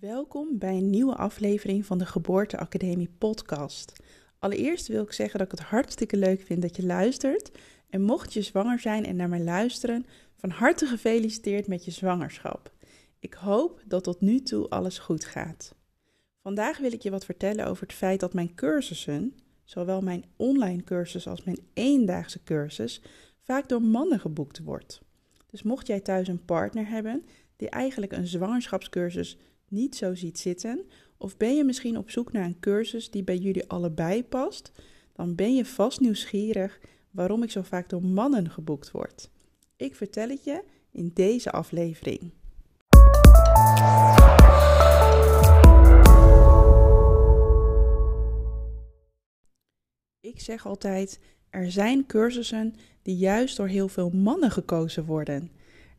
Welkom bij een nieuwe aflevering van de Geboorteacademie podcast. Allereerst wil ik zeggen dat ik het hartstikke leuk vind dat je luistert. En mocht je zwanger zijn en naar mij luisteren, van harte gefeliciteerd met je zwangerschap. Ik hoop dat tot nu toe alles goed gaat. Vandaag wil ik je wat vertellen over het feit dat mijn cursussen, zowel mijn online cursus als mijn eendaagse cursus, vaak door mannen geboekt wordt. Dus mocht jij thuis een partner hebben die eigenlijk een zwangerschapscursus niet zo ziet zitten, of ben je misschien op zoek naar een cursus die bij jullie allebei past, dan ben je vast nieuwsgierig waarom ik zo vaak door mannen geboekt word. Ik vertel het je in deze aflevering. Ik zeg altijd: er zijn cursussen die juist door heel veel mannen gekozen worden.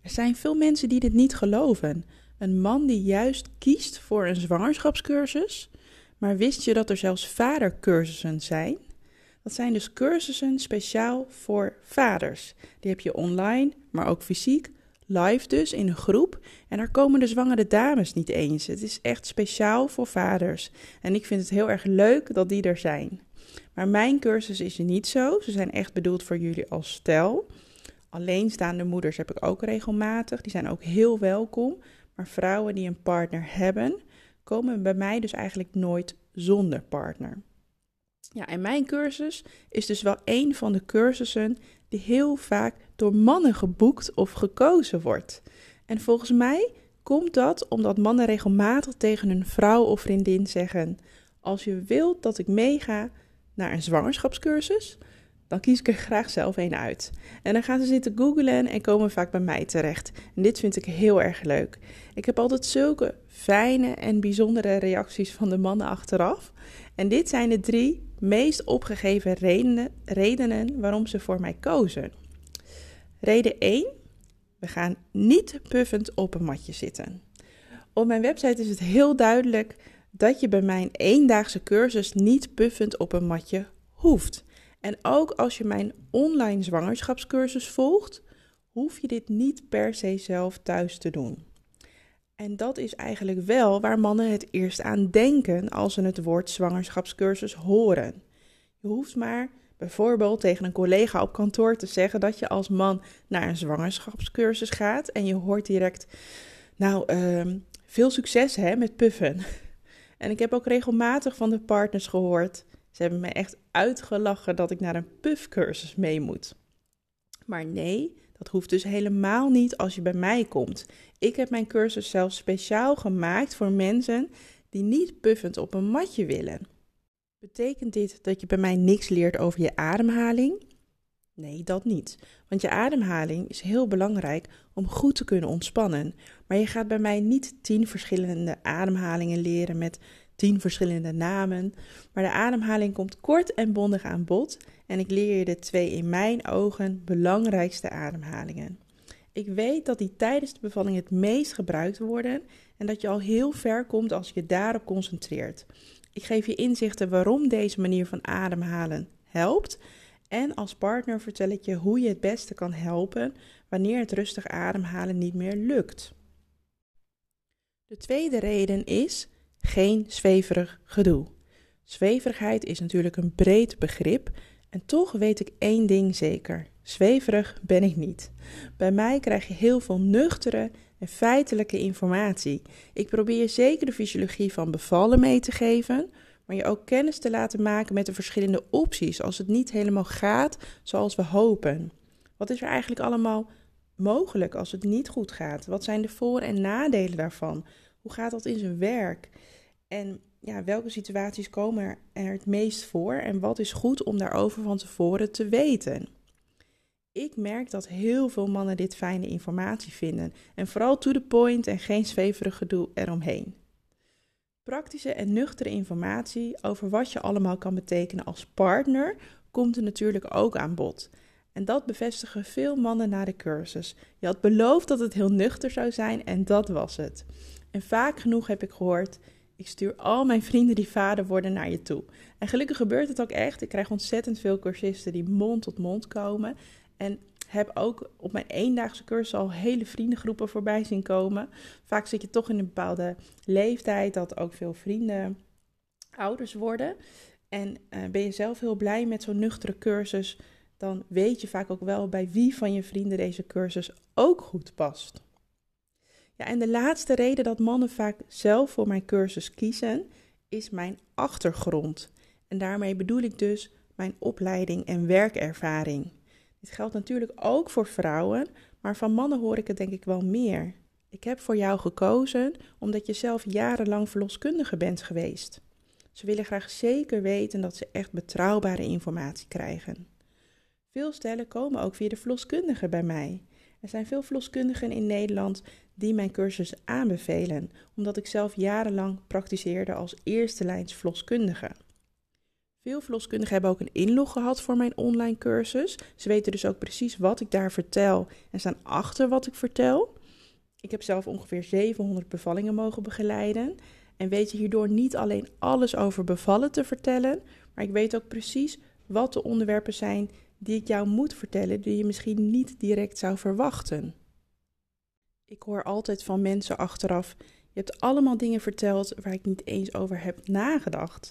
Er zijn veel mensen die dit niet geloven. Een man die juist kiest voor een zwangerschapscursus. Maar wist je dat er zelfs vadercursussen zijn? Dat zijn dus cursussen speciaal voor vaders. Die heb je online, maar ook fysiek, live dus in een groep. En daar komen de zwangere dames niet eens. Het is echt speciaal voor vaders. En ik vind het heel erg leuk dat die er zijn. Maar mijn cursus is niet zo. Ze zijn echt bedoeld voor jullie als stel. Alleenstaande moeders heb ik ook regelmatig. Die zijn ook heel welkom. Maar vrouwen die een partner hebben, komen bij mij dus eigenlijk nooit zonder partner. Ja, en mijn cursus is dus wel een van de cursussen die heel vaak door mannen geboekt of gekozen wordt. En volgens mij komt dat omdat mannen regelmatig tegen hun vrouw of vriendin zeggen: Als je wilt dat ik meega naar een zwangerschapscursus, dan kies ik er graag zelf een uit. En dan gaan ze zitten googlen en komen vaak bij mij terecht. En dit vind ik heel erg leuk. Ik heb altijd zulke fijne en bijzondere reacties van de mannen achteraf. En dit zijn de drie meest opgegeven redenen, redenen waarom ze voor mij kozen. Reden 1. We gaan niet puffend op een matje zitten. Op mijn website is het heel duidelijk dat je bij mijn eendaagse cursus niet puffend op een matje hoeft. En ook als je mijn online zwangerschapscursus volgt, hoef je dit niet per se zelf thuis te doen. En dat is eigenlijk wel waar mannen het eerst aan denken als ze het woord zwangerschapscursus horen. Je hoeft maar bijvoorbeeld tegen een collega op kantoor te zeggen dat je als man naar een zwangerschapscursus gaat en je hoort direct, nou, uh, veel succes hè met puffen. En ik heb ook regelmatig van de partners gehoord, ze hebben me echt uitgelachen dat ik naar een puffcursus mee moet. Maar nee, dat hoeft dus helemaal niet als je bij mij komt. Ik heb mijn cursus zelfs speciaal gemaakt voor mensen die niet puffend op een matje willen. Betekent dit dat je bij mij niks leert over je ademhaling? Nee, dat niet. Want je ademhaling is heel belangrijk om goed te kunnen ontspannen. Maar je gaat bij mij niet tien verschillende ademhalingen leren met tien verschillende namen. Maar de ademhaling komt kort en bondig aan bod. En ik leer je de twee in mijn ogen belangrijkste ademhalingen. Ik weet dat die tijdens de bevalling het meest gebruikt worden en dat je al heel ver komt als je daarop concentreert. Ik geef je inzichten waarom deze manier van ademhalen helpt. En als partner vertel ik je hoe je het beste kan helpen wanneer het rustig ademhalen niet meer lukt. De tweede reden is geen zweverig gedoe. Zweverigheid is natuurlijk een breed begrip en toch weet ik één ding zeker. Zweverig ben ik niet. Bij mij krijg je heel veel nuchtere en feitelijke informatie. Ik probeer zeker de fysiologie van bevallen mee te geven, maar je ook kennis te laten maken met de verschillende opties als het niet helemaal gaat zoals we hopen. Wat is er eigenlijk allemaal mogelijk als het niet goed gaat? Wat zijn de voor- en nadelen daarvan? Hoe gaat dat in zijn werk? En ja, welke situaties komen er het meest voor en wat is goed om daarover van tevoren te weten? Ik merk dat heel veel mannen dit fijne informatie vinden en vooral to the point en geen zweverig gedoe eromheen. Praktische en nuchtere informatie over wat je allemaal kan betekenen als partner komt er natuurlijk ook aan bod. En dat bevestigen veel mannen na de cursus. Je had beloofd dat het heel nuchter zou zijn en dat was het. En vaak genoeg heb ik gehoord: ik stuur al mijn vrienden die vader worden naar je toe. En gelukkig gebeurt het ook echt. Ik krijg ontzettend veel cursisten die mond tot mond komen. En heb ook op mijn eendaagse cursus al hele vriendengroepen voorbij zien komen. Vaak zit je toch in een bepaalde leeftijd dat ook veel vrienden ouders worden. En uh, ben je zelf heel blij met zo'n nuchtere cursus, dan weet je vaak ook wel bij wie van je vrienden deze cursus ook goed past. Ja, en de laatste reden dat mannen vaak zelf voor mijn cursus kiezen, is mijn achtergrond. En daarmee bedoel ik dus mijn opleiding en werkervaring. Dit geldt natuurlijk ook voor vrouwen, maar van mannen hoor ik het denk ik wel meer. Ik heb voor jou gekozen omdat je zelf jarenlang verloskundige bent geweest. Ze willen graag zeker weten dat ze echt betrouwbare informatie krijgen. Veel stellen komen ook via de verloskundige bij mij. Er zijn veel verloskundigen in Nederland die mijn cursus aanbevelen, omdat ik zelf jarenlang praktiseerde als eerste lijns verloskundige. Veel verloskundigen hebben ook een inlog gehad voor mijn online cursus. Ze weten dus ook precies wat ik daar vertel en staan achter wat ik vertel. Ik heb zelf ongeveer 700 bevallingen mogen begeleiden en weet hierdoor niet alleen alles over bevallen te vertellen, maar ik weet ook precies wat de onderwerpen zijn die ik jou moet vertellen, die je misschien niet direct zou verwachten. Ik hoor altijd van mensen achteraf: je hebt allemaal dingen verteld waar ik niet eens over heb nagedacht.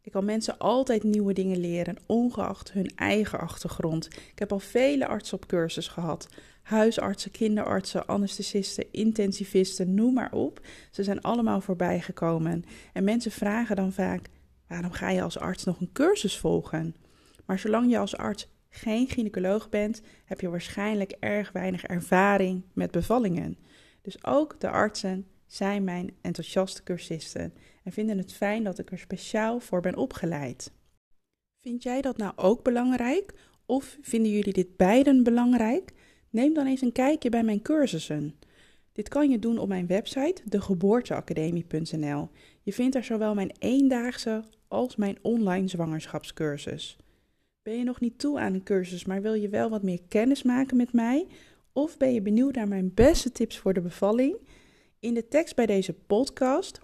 Ik kan mensen altijd nieuwe dingen leren, ongeacht hun eigen achtergrond. Ik heb al vele artsen op cursus gehad. Huisartsen, kinderartsen, anesthesisten, intensivisten, noem maar op. Ze zijn allemaal voorbij gekomen. En mensen vragen dan vaak: waarom ga je als arts nog een cursus volgen? Maar zolang je als arts geen gynaecoloog bent, heb je waarschijnlijk erg weinig ervaring met bevallingen. Dus ook de artsen zijn mijn enthousiaste cursisten en vinden het fijn dat ik er speciaal voor ben opgeleid. Vind jij dat nou ook belangrijk? Of vinden jullie dit beiden belangrijk? Neem dan eens een kijkje bij mijn cursussen. Dit kan je doen op mijn website degeboorteacademie.nl. Je vindt daar zowel mijn eendaagse als mijn online zwangerschapscursus. Ben je nog niet toe aan een cursus, maar wil je wel wat meer kennis maken met mij? Of ben je benieuwd naar mijn beste tips voor de bevalling? In de tekst bij deze podcast,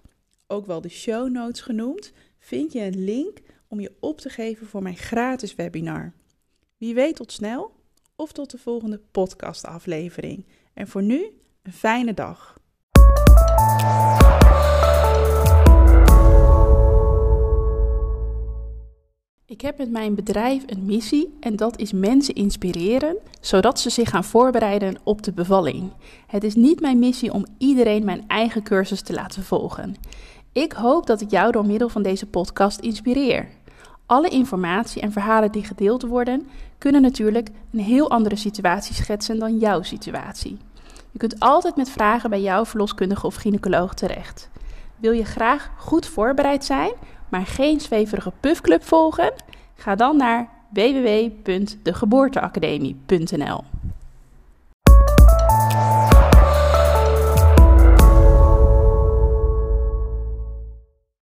ook wel de show notes genoemd, vind je een link om je op te geven voor mijn gratis webinar. Wie weet tot snel of tot de volgende podcastaflevering. En voor nu een fijne dag. Heb met mijn bedrijf een missie en dat is mensen inspireren, zodat ze zich gaan voorbereiden op de bevalling. Het is niet mijn missie om iedereen mijn eigen cursus te laten volgen. Ik hoop dat ik jou door middel van deze podcast inspireer. Alle informatie en verhalen die gedeeld worden, kunnen natuurlijk een heel andere situatie schetsen dan jouw situatie. Je kunt altijd met vragen bij jouw verloskundige of gynaecoloog terecht. Wil je graag goed voorbereid zijn, maar geen zweverige puffclub volgen? Ga dan naar www.degeboorteacademie.nl.